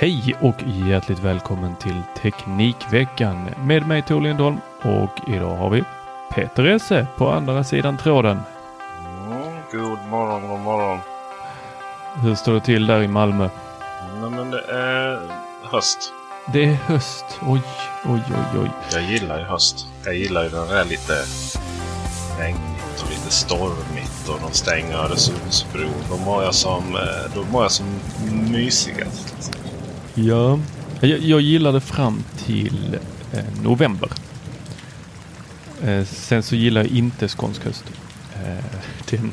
Hej och hjärtligt välkommen till Teknikveckan med mig Tor Lindholm och idag har vi Peter Esse på andra sidan tråden. Mm, god morgon, god morgon. Hur står det till där i Malmö? Nej, men det är höst. Det är höst. Oj, oj, oj, oj. Jag gillar ju höst. Jag gillar ju när det är lite regnigt och lite stormigt och de stänger Öresundsbron. Då mår jag som, eh, då mår jag som mysigast. Ja, jag, jag gillar det fram till eh, november. Eh, sen så gillar jag inte skånsk höst. Eh, den,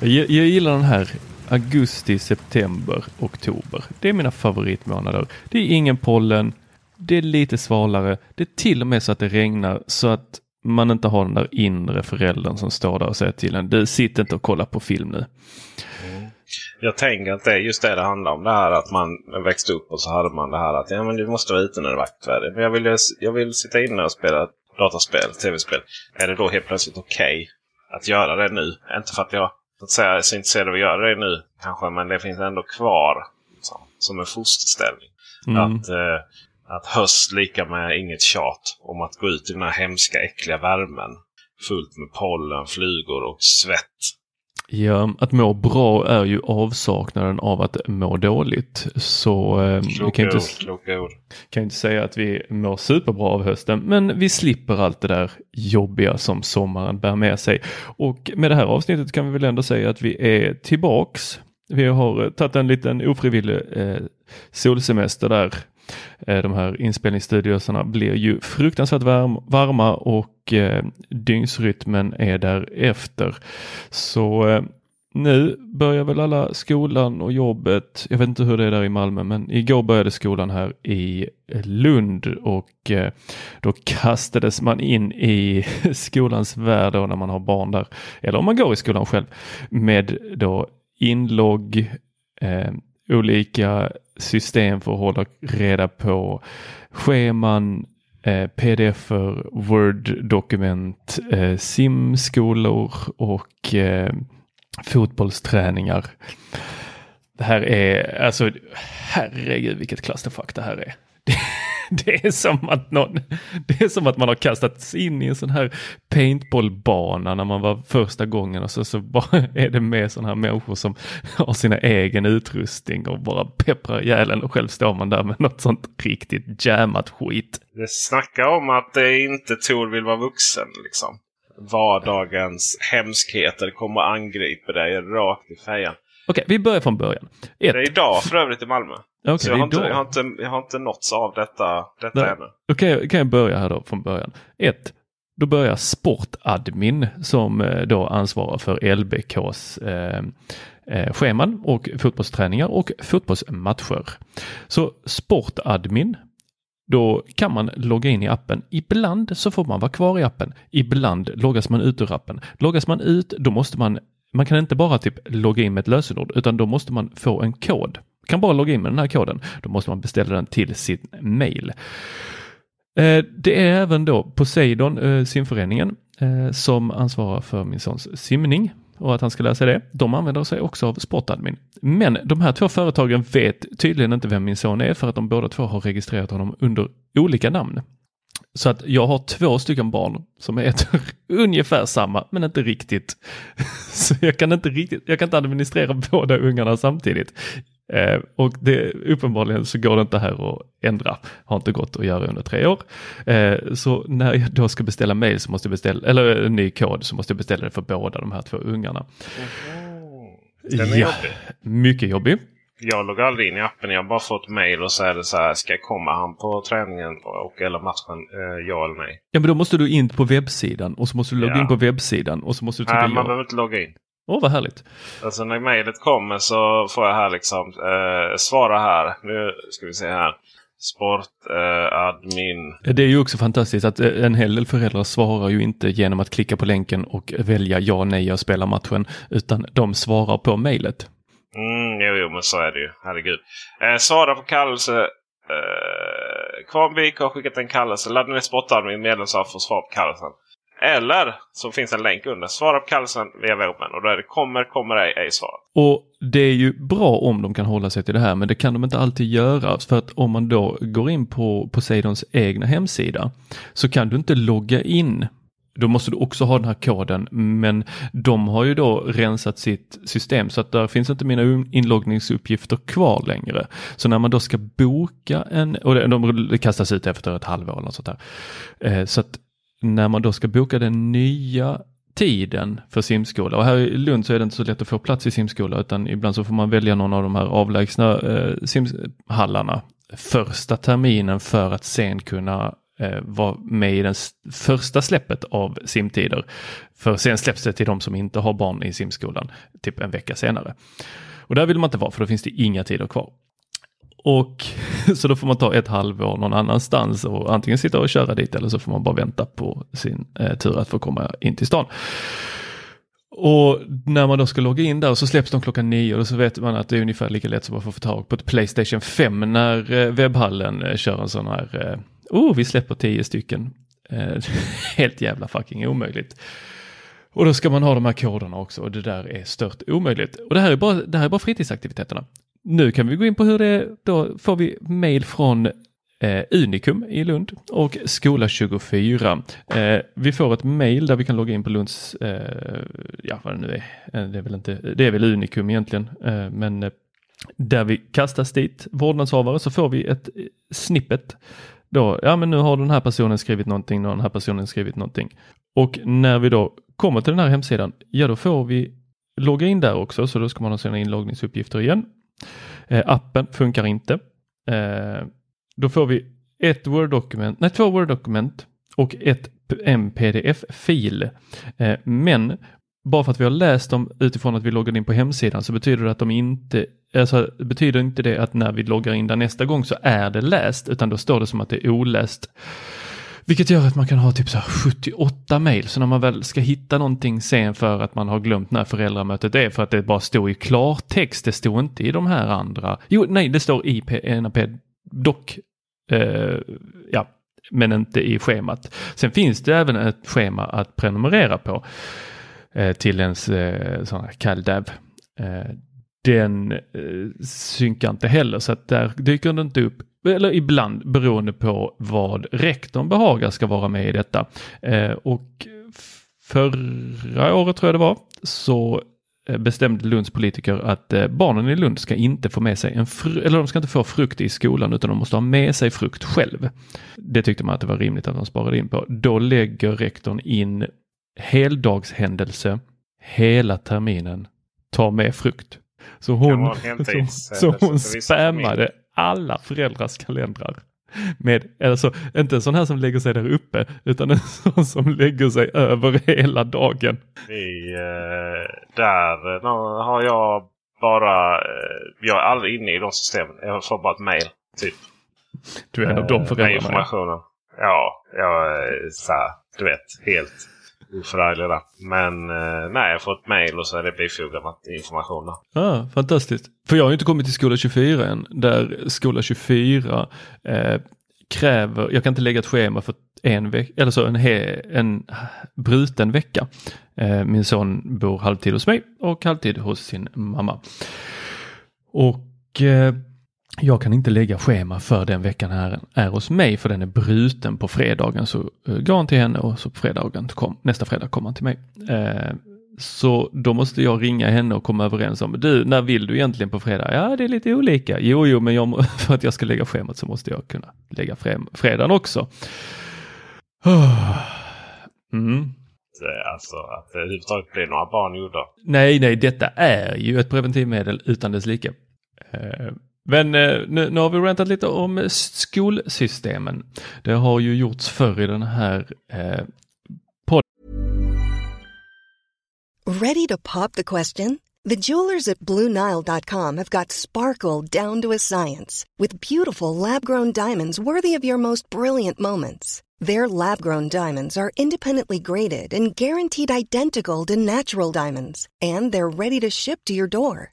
jag, jag gillar den här augusti, september, oktober. Det är mina favoritmånader. Det är ingen pollen. Det är lite svalare. Det är till och med så att det regnar så att man inte har den där inre föräldern som står där och säger till en du sitter inte och kollar på film nu. Jag tänker att det är just det det handlar om. Det här att man växte upp och så hade man det här att ja, men du måste vara ute när det är vackert väder. Men jag vill, jag vill sitta inne och spela dataspel, tv-spel. Är det då helt plötsligt okej okay att göra det nu? Inte för att jag så att säga, är så intresserad av att göra det nu kanske. Men det finns ändå kvar liksom, som en fosterställning. Mm. Att, eh, att höst lika med inget tjat om att gå ut i den här hemska äckliga värmen. Fullt med pollen, flugor och svett. Ja, att må bra är ju avsaknaden av att må dåligt. Så eh, vi kan, inte, kan inte säga att vi mår superbra av hösten, men vi slipper allt det där jobbiga som sommaren bär med sig. Och med det här avsnittet kan vi väl ändå säga att vi är tillbaks. Vi har tagit en liten ofrivillig eh, solsemester där Eh, de här inspelningsstudioserna blir ju fruktansvärt varm, varma och eh, dygnsrytmen är därefter. Så eh, nu börjar väl alla skolan och jobbet. Jag vet inte hur det är där i Malmö, men igår började skolan här i eh, Lund och eh, då kastades man in i skolans värld då när man har barn där, eller om man går i skolan själv, med då inlogg, eh, olika system för att hålla reda på scheman, eh, pdf word-dokument, eh, simskolor och eh, fotbollsträningar. Det här är, alltså herregud vilket clusterfuck det här är. det är som att någon, det är som att man har kastats in i en sån här paintballbana när man var första gången och så, så bara är det med sådana här människor som har sina egen utrustning och bara pepprar ihjäl och själv står man där med något sånt riktigt jammat skit. Det snackar om att det inte Tor vill vara vuxen liksom. Vardagens hemskheter kommer och angriper dig rakt i fejan. Okej, vi börjar från början. Ett. Det är idag för övrigt i Malmö. Okay, så jag har, inte, jag, har inte, jag har inte nåtts av detta, detta ännu. Okej, okay, kan jag börja här då från början. Ett. Då börjar Sportadmin som eh, då ansvarar för LBKs eh, eh, scheman och fotbollsträningar och fotbollsmatcher. Så Sportadmin då kan man logga in i appen. Ibland så får man vara kvar i appen. Ibland loggas man ut ur appen. Loggas man ut, då måste man man kan inte bara typ logga in med ett lösenord utan då måste man få en kod. Kan bara logga in med den här koden. Då måste man beställa den till sin mail. Eh, det är även då Poseidon, eh, simföreningen, eh, som ansvarar för min sons simning och att han ska lära sig det. De använder sig också av Sportadmin. Men de här två företagen vet tydligen inte vem min son är för att de båda två har registrerat honom under olika namn. Så att jag har två stycken barn som heter ungefär samma men inte riktigt. Så jag kan inte riktigt, jag kan inte administrera båda ungarna samtidigt. Eh, och det, uppenbarligen så går det inte här att ändra. Har inte gått att göra under tre år. Eh, så när jag då ska beställa mail så måste jag beställa, eller en ny kod så måste jag beställa det för båda de här två ungarna. Den är ja, jobbig. mycket jobbig. Jag loggar aldrig in i appen. Jag har bara fått mail och så är det så här. Ska jag komma han på träningen och eller matchen? Eh, ja eller nej? Ja men då måste du in på webbsidan och så måste du logga Ja. in på webbsidan och så måste du trycka Nej, man ja. behöver inte logga in. Åh vad härligt. Alltså när mejlet kommer så får jag här liksom eh, svara här. Nu ska vi se här. Sport, eh. Det är ju också fantastiskt att eh, en hel del föräldrar svarar ju inte genom att klicka på länken och välja ja, nej, jag spelar matchen, utan de svarar på mejlet. Mm, jo, jo, men så är det ju. Herregud. Eh, svara på kallelse. Eh, Kvarnvik har skickat en kallelse. Ladda ner Sportadmin medlemskap för att svara på kallelsen. Eller så finns en länk under. Svara på kallelsen via webben. Och där det kommer, kommer ej, ej svar. Och det är ju bra om de kan hålla sig till det här, men det kan de inte alltid göra. För att om man då går in på Poseidons egna hemsida så kan du inte logga in. Då måste du också ha den här koden, men de har ju då rensat sitt system så att där finns inte mina inloggningsuppgifter kvar längre. Så när man då ska boka en, och det- de kastas ut efter ett halvår eller något sånt där. Eh, så att när man då ska boka den nya tiden för simskola och här i Lund så är det inte så lätt att få plats i simskola utan ibland så får man välja någon av de här avlägsna eh, simhallarna första terminen för att sen kunna Eh, var vara med i den första släppet av simtider. För sen släpps det till de som inte har barn i simskolan typ en vecka senare. Och där vill man inte vara för då finns det inga tider kvar. Och så då får man ta ett halvår någon annanstans och antingen sitta och köra dit eller så får man bara vänta på sin eh, tur att få komma in till stan. Och när man då ska logga in där så släpps de klockan nio och så vet man att det är ungefär lika lätt som att få tag på ett Playstation 5 när eh, webbhallen eh, kör en sån här, eh, oh vi släpper tio stycken. Eh, helt jävla fucking omöjligt. Och då ska man ha de här koderna också och det där är stört omöjligt. Och det här är bara, det här är bara fritidsaktiviteterna. Nu kan vi gå in på hur det är, då får vi mail från eh, Unikum i Lund och Skola 24. Eh, vi får ett mail där vi kan logga in på Lunds, eh, ja vad det nu är, eh, det är väl inte, det är väl Unikum egentligen, eh, men eh, där vi kastas dit vårdnadshavare så får vi ett snippet. Då, ja men nu har den här personen skrivit någonting, och den här personen skrivit någonting. Och när vi då kommer till den här hemsidan, ja då får vi logga in där också, så då ska man ha sina inloggningsuppgifter igen. Eh, appen funkar inte. Eh, då får vi ett Word-dokument, nej två Word-dokument och ett, en pdf-fil. Eh, men bara för att vi har läst dem utifrån att vi loggade in på hemsidan så betyder det att de inte, alltså betyder inte det att när vi loggar in där nästa gång så är det läst utan då står det som att det är oläst. Vilket gör att man kan ha typ så här 78 mejl. Så när man väl ska hitta någonting sen för att man har glömt när föräldramötet är för att det bara står i klartext. Det står inte i de här andra. Jo, nej, det står i NAP, dock. Eh, ja, men inte i schemat. Sen finns det även ett schema att prenumerera på Eh, till ens eh, sån här CalDAV. Eh, den eh, synkar inte heller så att där dyker den inte upp. Eller ibland beroende på vad rektorn behagar ska vara med i detta. Eh, och förra året tror jag det var så eh, bestämde Lunds politiker att eh, barnen i Lund ska inte få med sig en fru- eller de ska inte få frukt i skolan utan de måste ha med sig frukt själv. Det tyckte man att det var rimligt att de sparade in på. Då lägger rektorn in heldagshändelse hela terminen, ta med frukt. Så hon, så, så hon spammade alla föräldrars kalendrar. Med, alltså, inte en sån här som lägger sig där uppe utan en sån som lägger sig över hela dagen. I, eh, där eh, har jag bara... Eh, jag är aldrig inne i de systemen. Jag får bara ett mail. Typ. Du är en av de med föräldrarna. informationen. Ja, jag är så här, du vet, helt oförarglig där. Men eh, nej, jag har fått mail och så är det bifogat information. Då. ah, fantastiskt. För jag har ju inte kommit till skola 24 än. Där skola 24 eh, kräver, jag kan inte lägga ett schema för en vecka, eller så en, he, en bruten vecka. Eh, min son bor halvtid hos mig och halvtid hos sin mamma. Och eh, jag kan inte lägga schema för den veckan här är hos mig för den är bruten på fredagen. Så uh, går han till henne och så på fredagen kom, nästa fredag kommer han till mig. Uh, så då måste jag ringa henne och komma överens om, du, när vill du egentligen på fredag? Ja, det är lite olika. Jo, jo, men jag, för att jag ska lägga schemat så måste jag kunna lägga fredagen också. Mm. Alltså att det överhuvudtaget blir några barn gjorda. Nej, nej, detta är ju ett preventivmedel utan dess like. Uh, men eh, nu, nu har vi rantat lite om skolsystemen. Det har ju gjorts förr i den här eh, podden. Ready to pop the question? The jewelers at BlueNile.com have got sparkle down to a science with beautiful lab-grown diamonds worthy of your most brilliant moments. Their lab-grown diamonds are independently graded and guaranteed identical to natural diamonds, and they're ready to ship to your door.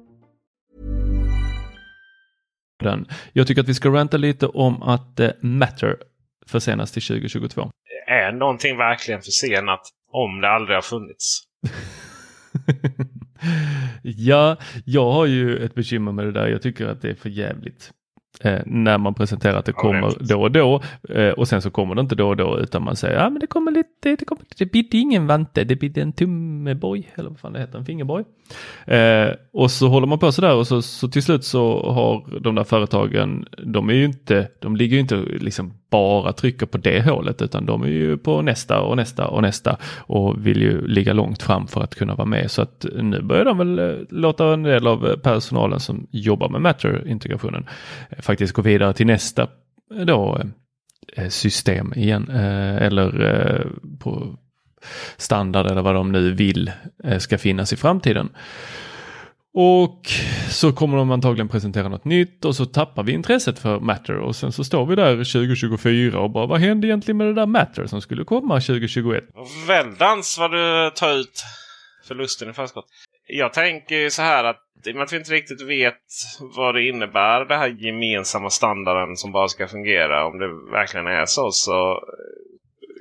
Jag tycker att vi ska ranta lite om att uh, Matter försenas till 2022. Är någonting verkligen försenat om det aldrig har funnits? ja, jag har ju ett bekymmer med det där. Jag tycker att det är för jävligt eh, när man presenterar att det kommer då och då eh, och sen så kommer det inte då och då utan man säger ja men det kommer lite, det, kommer, det bidde ingen vante, det bidde en tummeboj eller vad fan det heter, en fingerboj. Eh, och så håller man på sådär och så, så till slut så har de där företagen, de är ju inte, de ligger ju inte liksom bara trycker på det hålet utan de är ju på nästa och nästa och nästa och vill ju ligga långt fram för att kunna vara med. Så att nu börjar de väl eh, låta en del av eh, personalen som jobbar med Matter-integrationen eh, faktiskt gå vidare till nästa eh, då eh, system igen eller på standard eller vad de nu vill eh, ska finnas i framtiden. Och så kommer de antagligen presentera något nytt och så tappar vi intresset för Matter och sen så står vi där 2024 och bara vad hände egentligen med det där Matter som skulle komma 2021? Väldans vad du tar ut förlusten i förskott. Jag tänker så här att i och med att vi inte riktigt vet vad det innebär den här gemensamma standarden som bara ska fungera. Om det verkligen är så så jag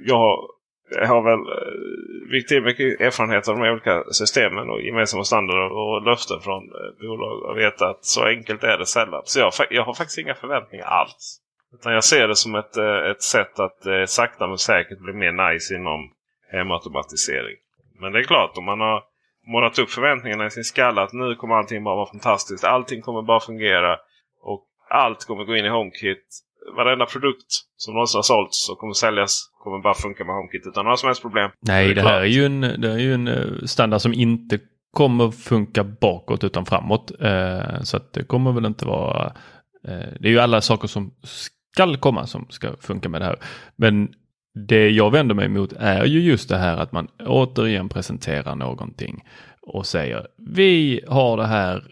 jag har väl eh, riktigt mycket erfarenhet av de olika systemen och gemensamma standarder och löften från eh, bolag. Och vet att så enkelt är det sällan. Så jag, jag har faktiskt inga förväntningar alls. Utan jag ser det som ett, eh, ett sätt att sakta men säkert bli mer nice inom hemautomatisering. Men det är klart, om man har målat upp förväntningarna i sin skalle att nu kommer allting bara vara fantastiskt. Allting kommer bara fungera. Och allt kommer gå in i HomeKit. Varenda produkt som någonsin har sålts och kommer säljas kommer bara funka med HomeKit utan några som helst problem. Nej, det, det här är ju, en, det är ju en eh, standard som inte kommer funka bakåt utan framåt. Eh, så det kommer väl inte vara... Eh, det är ju alla saker som skall komma som ska funka med det här. Men det jag vänder mig emot är ju just det här att man återigen presenterar någonting och säger vi har det här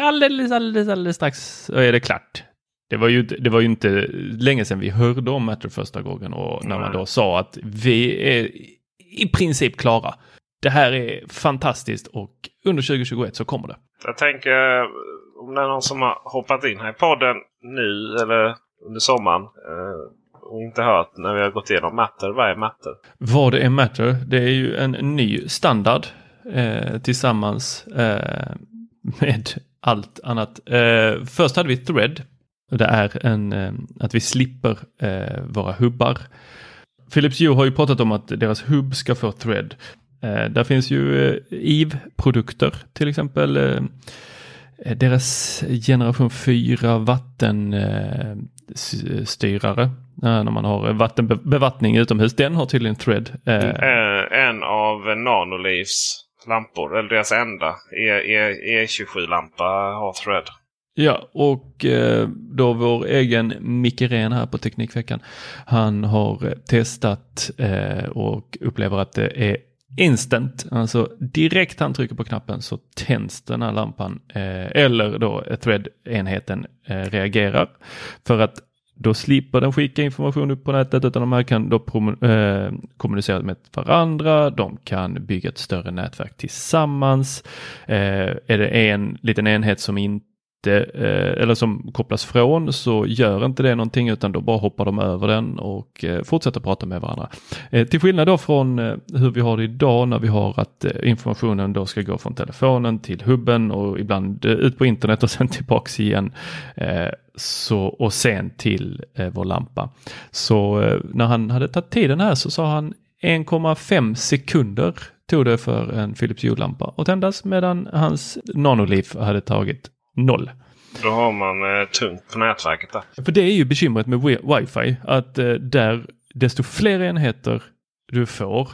alldeles, alldeles, alldeles strax så är det klart. Det var, ju, det var ju inte länge sedan vi hörde om Matter första gången och när man då sa att vi är i princip klara. Det här är fantastiskt och under 2021 så kommer det. Jag tänker om det är någon som har hoppat in här i podden nu eller under sommaren eh, och inte hört när vi har gått igenom Matter. Vad är Matter? Vad är Matter? Det är ju en ny standard eh, tillsammans eh, med allt annat. Eh, först hade vi Thread. Det är en, eh, att vi slipper eh, våra hubbar. Philips Hue har ju pratat om att deras hubb ska få Thread. Eh, där finns ju EVE-produkter till exempel. deras generation 4 vattenstyrare när man har vattenbevattning utomhus. Den har tydligen Thread. Mm. En av Nanolivs lampor, eller deras enda E, e-, e 27-lampa har Thread. Ja, och eh, då vår egen Micke Ren här på Teknikveckan. Han har eh, testat eh, och upplever att det är instant, alltså direkt han trycker på knappen så tänds den här lampan eller då thread-enheten reagerar. För att då slipper den skicka information upp på nätet utan de här kan då eh, kommunicera med varandra. De kan bygga ett större nätverk tillsammans. Eh, är det en liten enhet som inte inte, eh, eller som kopplas från så gör inte det någonting utan då bara hoppar de över den och eh, fortsätter prata med varandra. Eh, till skillnad då från hur vi har det idag när vi har att informationen då ska gå från telefonen till hubben och ibland ut på internet och sen tillbaks igen. Så, och sen till vår lampa. Så när han hade tagit tiden här så sa han 1,5 sekunder tog det för en Philips ljudlampa att tändas medan hans Nanoliv hade tagit noll. Då har man eh, tungt på nätverket där. För det är ju bekymret med wifi. Att eh, där desto fler enheter du får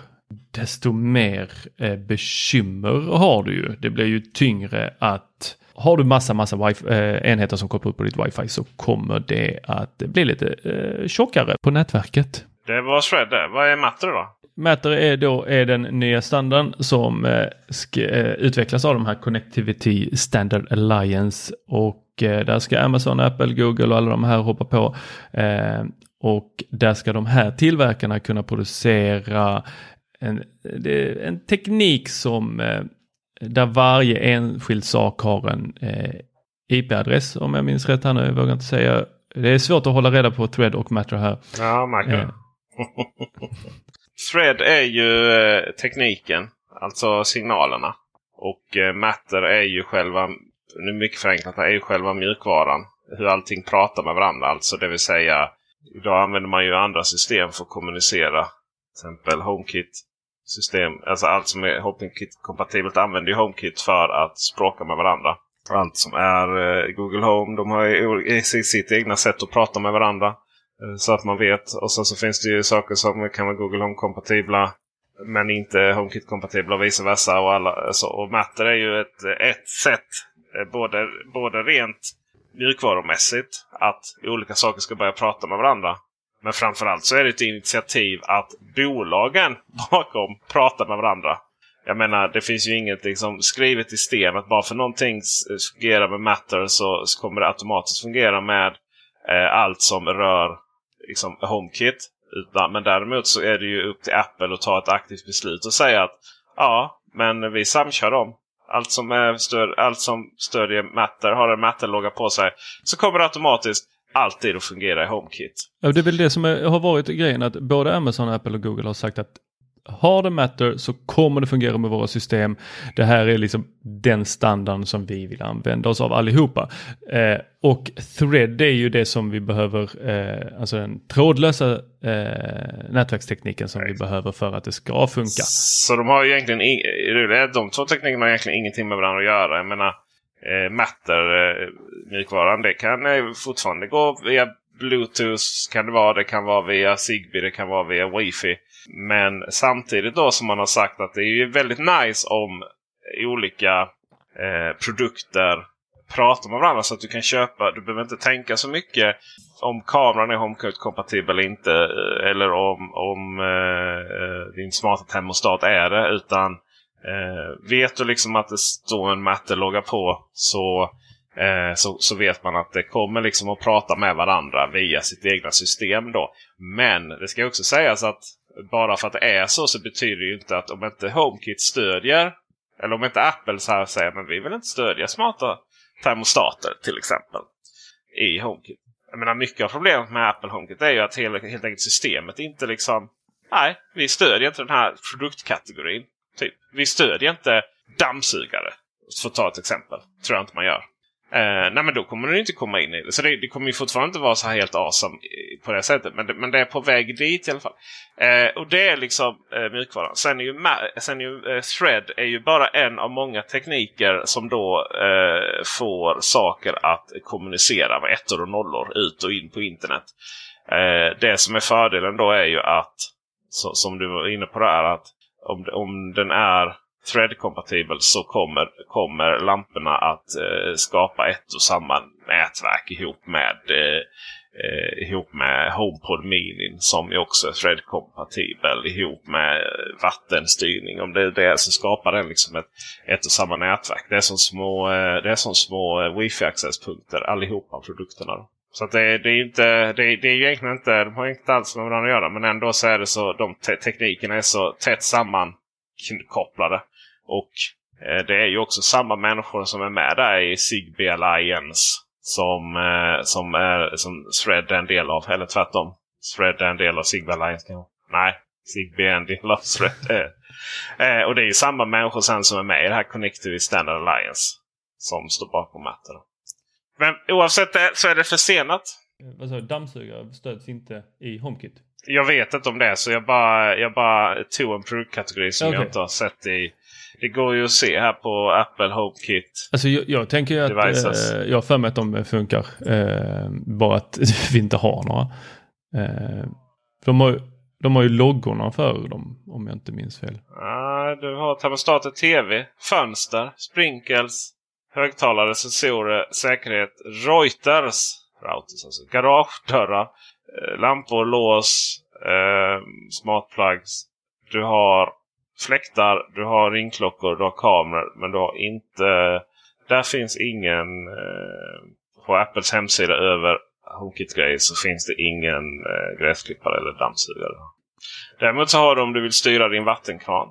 desto mer eh, bekymmer har du ju. Det blir ju tyngre att har du massa, massa wifi, eh, enheter som kopplar upp på ditt wifi så kommer det att bli lite eh, tjockare på nätverket. Det var Shred det. Vad är Matter då? Matter är då är den nya standarden som eh, ska, eh, utvecklas av de här Connectivity Standard Alliance och eh, där ska Amazon, Apple, Google och alla de här hoppa på. Eh, och där ska de här tillverkarna kunna producera en, en teknik som eh, där varje enskild sak har en eh, IP-adress om jag minns rätt här nu, jag vågar inte säga. Det är svårt att hålla reda på Thread och Matter här. Ja, märker Thread är ju eh, tekniken, alltså signalerna. Och eh, Matter är ju själva, nu mycket förenklat, är ju själva mjukvaran. Hur allting pratar med varandra. Alltså det vill säga, idag använder man ju andra system för att kommunicera. Till exempel HomeKit system, alltså allt som är HomeKit-kompatibelt använder ju HomeKit för att språka med varandra. Allt som är eh, Google Home, de har ju sitt egna sätt att prata med varandra. Eh, så att man vet. Och sen så finns det ju saker som kan vara Google Home-kompatibla. Men inte HomeKit-kompatibla och vice versa. Och, alla, så, och Matter är ju ett, ett sätt, eh, både, både rent mjukvarumässigt, att olika saker ska börja prata med varandra. Men framförallt så är det ett initiativ att bolagen bakom pratar med varandra. Jag menar, det finns ju inget liksom, skrivet i sten att bara för någonting fungerar med Matter så kommer det automatiskt fungera med eh, allt som rör liksom HomeKit. Utan, men däremot så är det ju upp till Apple att ta ett aktivt beslut och säga att ja, men vi samkör dem. Allt som, är stöd, allt som stödjer Matter, har en Matter-logga på sig. Så kommer det automatiskt alltid att fungera i HomeKit. Ja, det är väl det som är, har varit grejen att både Amazon, Apple och Google har sagt att har det Matter så kommer det fungera med våra system. Det här är liksom den standarden som vi vill använda oss av allihopa. Eh, och Thread är ju det som vi behöver, eh, alltså den trådlösa eh, nätverkstekniken som vi behöver för att det ska funka. Så de har egentligen, de två teknikerna har egentligen ingenting med varandra att göra. Jag menar, eh, Matter, eh, det kan eh, fortfarande gå via Bluetooth kan det vara. Det kan vara via Zigbee, det kan vara via Wi-Fi. Men samtidigt då som man har sagt att det är ju väldigt nice om olika eh, produkter pratar med varandra så att du kan köpa. Du behöver inte tänka så mycket om kameran är HomeKit-kompatibel eller inte. Eh, eller om, om eh, din smarta termostat är det. Utan eh, vet du liksom att det står en matte-logga på så Eh, så, så vet man att det kommer liksom att prata med varandra via sitt egna system. då. Men det ska också sägas att bara för att det är så så betyder det ju inte att om inte HomeKit stödjer eller om inte Apple så här säger men vi vill inte stödja smarta termostater till exempel i HomeKit. Jag menar mycket av problemet med Apple HomeKit är ju att hela, helt enkelt systemet inte liksom Nej, vi stödjer inte den här produktkategorin. Typ. Vi stödjer inte dammsugare. För att ta ett exempel. Tror jag inte man gör. Eh, nej men då kommer den inte komma in i det. Så det, det kommer ju fortfarande inte vara så här helt awesome på det sättet. Men det, men det är på väg dit i alla fall. Eh, och det är liksom eh, mjukvaran. Sen är ju, sen är ju eh, Thread är ju bara en av många tekniker som då eh, får saker att kommunicera med ettor och nollor ut och in på internet. Eh, det som är fördelen då är ju att, så, som du var inne på där, att om, om den är thread-kompatibel så kommer, kommer lamporna att eh, skapa ett och samma nätverk ihop med, eh, eh ihop med HomePod Mini som är också thread-kompatibel ihop med vattenstyrning. Om det är det så skapar den liksom ett, ett och samma nätverk. Det är som små, eh, det är som små eh, wifi-accesspunkter allihopa produkterna. Så det, det, är inte, det, det är ju egentligen inte, de har inte alls med varandra att göra. Men ändå så är det så, de te teknikerna är så tätt sammankopplade. Och eh, det är ju också samma människor som är med där i Zigbee Alliance. Som, eh, som, är, som Thread är en del av. Eller tvärtom. Thread är en del av Zigbee Alliance. Nej, Zigbee är en del av Thread. eh, och det är ju samma människor sen som är med i det här Connectivity Standard Alliance. Som står bakom Matter. Men oavsett det så är det försenat. Vad sa du? Dammsugare stöds inte i HomeKit? Jag vet inte om det. Så jag bara, jag bara tog en produktkategori som okay. jag inte har sett i det går ju att se här på Apple HomeKit. Alltså jag, jag tänker att eh, jag har för mig att de funkar. Eh, bara att vi inte har några. Eh, de, har, de har ju loggorna för dem om jag inte minns fel. Ah, du har termostater, tv, fönster, sprinkles, högtalare, sensorer, säkerhet, Reuters, routers alltså, garagedörrar, eh, lampor, lås, eh, smart plugs. Du har fläktar, du har ringklockor, du har kameror. Men du har inte... Där finns ingen... Eh, på Apples hemsida över HomeKit-grejer så finns det ingen eh, gräsklippare eller dammsugare. Däremot så har du om du vill styra din vattenkran.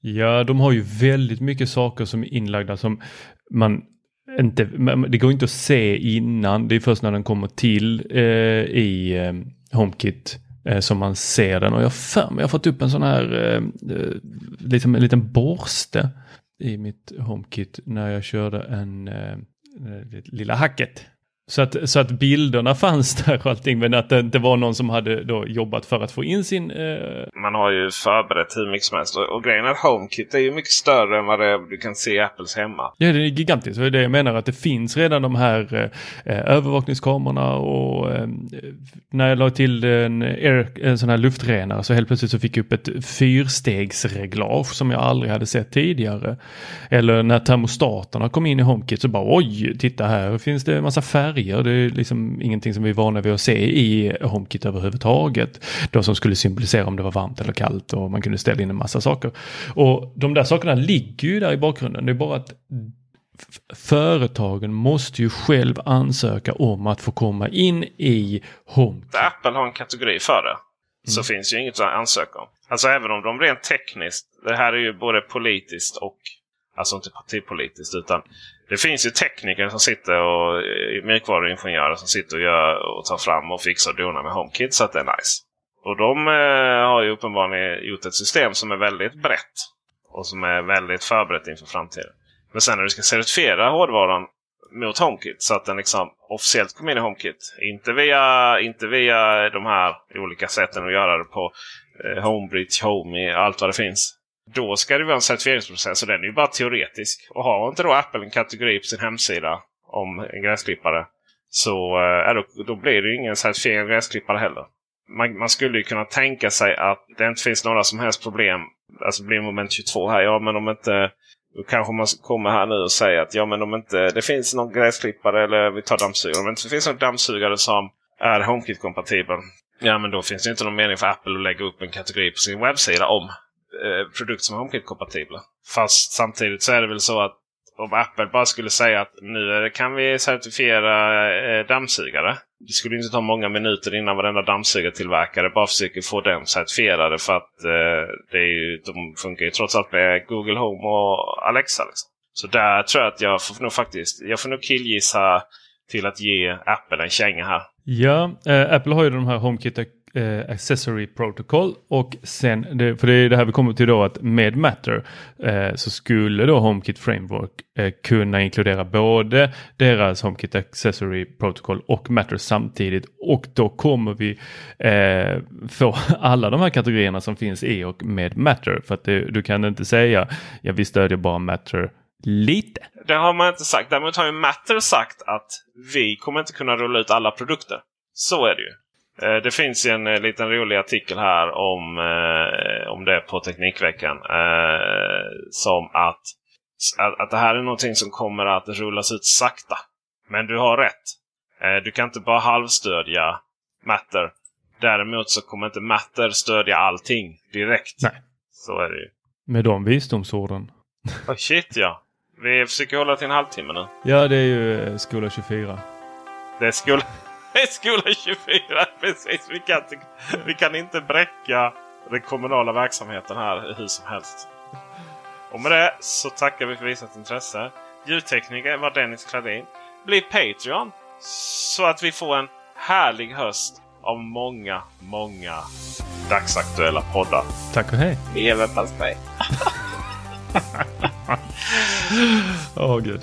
Ja, de har ju väldigt mycket saker som är inlagda som man inte, det går inte att se innan. Det är först när den kommer till eh, i eh, HomeKit eh, Eh, som man ser den och jag för mig jag har fått upp en sån här eh, eh, liksom en liten borste i mitt HomeKit när jag körde en eh, eh lilla hacket. Så att, så att bilderna fanns där och allting men att det inte var någon som hade då jobbat för att få in sin... Eh... Man har ju förberett hur mycket som helst. Och, och grejen är att HomeKit är ju mycket större än vad det du kan se i Apples hemma. Ja det är gigantiskt. Det är det jag menar att det finns redan de här eh, övervakningskamerorna och eh, när jag la till en, air, en sån här luftrenare så helt plötsligt så fick jag upp ett fyrstegsreglage som jag aldrig hade sett tidigare. Eller när termostaterna kom in i HomeKit så bara oj, titta här finns det en massa färger färger. Det är liksom ingenting som vi är vana vid att se i HomeKit överhuvudtaget. De som skulle symbolisera om det var varmt eller kallt och man kunde ställa in en massa saker. Och de där sakerna ligger ju där i bakgrunden. Det är bara att företagen måste ju själv ansöka om att få komma in i HomeKit. Apple har en kategori för det. Så mm. finns ju inget att ansöka om. Alltså även om de rent tekniskt, det här är ju både politiskt och Alltså inte partipolitiskt utan det finns ju tekniker som sitter och eh, mjukvaruingenjörer som sitter och, gör, och tar fram och fixar och donar med HomeKit så att det är nice. Och de eh, har ju uppenbarligen gjort ett system som är väldigt brett. Och som är väldigt förberett inför framtiden. Men sen när du ska certifiera hårdvaran mot HomeKit så att den liksom officiellt kommer in i HomeKit. Inte via, inte via de här olika sätten att göra det på. Eh, Homebridge, Homey, allt vad det finns. Då ska det vara en certifieringsprocess och den är ju bara teoretisk. Och har inte då Apple en kategori på sin hemsida om en gräsklippare så eh, då, då blir det ingen certifiering av gräsklippare heller. Man, man, skulle ju kunna tänka sig att det inte finns några som helst problem. Alltså blir moment 22 här. Ja men om inte då kanske man kommer här nu och säger att ja men om inte det finns någon gräsklippare eller vi tar dammsugare. Om det inte finns någon dammsugare som är HomeKit-kompatibel. Ja men då finns det inte någon mening för Apple att lägga upp en kategori på sin webbsida om eh, produkter som är HomeKit-kompatibla. Fast samtidigt så är det väl så att om Apple bara skulle säga att nu kan vi certifiera eh, dammsugare. Det skulle inte ta många minuter innan varenda dammsugartillverkare bara försöker få dem certifierade. För att eh, det är ju, de funkar ju trots allt med Google Home och Alexa. Liksom. Så där tror jag att jag får nog faktiskt jag får nog killgissa till att ge Apple en känga här. Ja, eh, Apple har ju de här HomeKit eh, Accessory Protocol och sen, det, för det är det här vi kommer till då att med Matter eh, så skulle då HomeKit Framework eh, kunna inkludera både deras HomeKit Accessory Protocol och Matter samtidigt och då kommer vi eh, få alla de här kategorierna som finns i och med Matter för att det, du kan inte säga ja vi stödjer bara Matter Lite. Det har man inte sagt. Däremot har ju Matter sagt att vi kommer inte kunna rulla ut alla produkter. Så är det ju. Eh, det finns en eh, liten rolig artikel här om, eh, om det på Teknikveckan. Som att, att det här är någonting som kommer att rullas ut sakta. Men du har rätt. Du kan inte bara halvstödja Matter. Däremot så kommer inte Matter stödja allting direkt. Nej. Så är det ju. Med de visdomsorden. Oh, shit ja. Vi försöker hålla till en halvtimme nu. Ja, det är ju Skola 24. Det är Skola... Skola 24, precis. Vi kan, inte, vi kan inte bräcka den kommunala verksamheten här hur som helst. Och med det så tackar vi för visat intresse. Ljudtekniker var Dennis Kladin. Bli Patreon så att vi får en härlig höst av många, många dagsaktuella poddar. Tack och hej! Leverpastej! Åh oh, gud.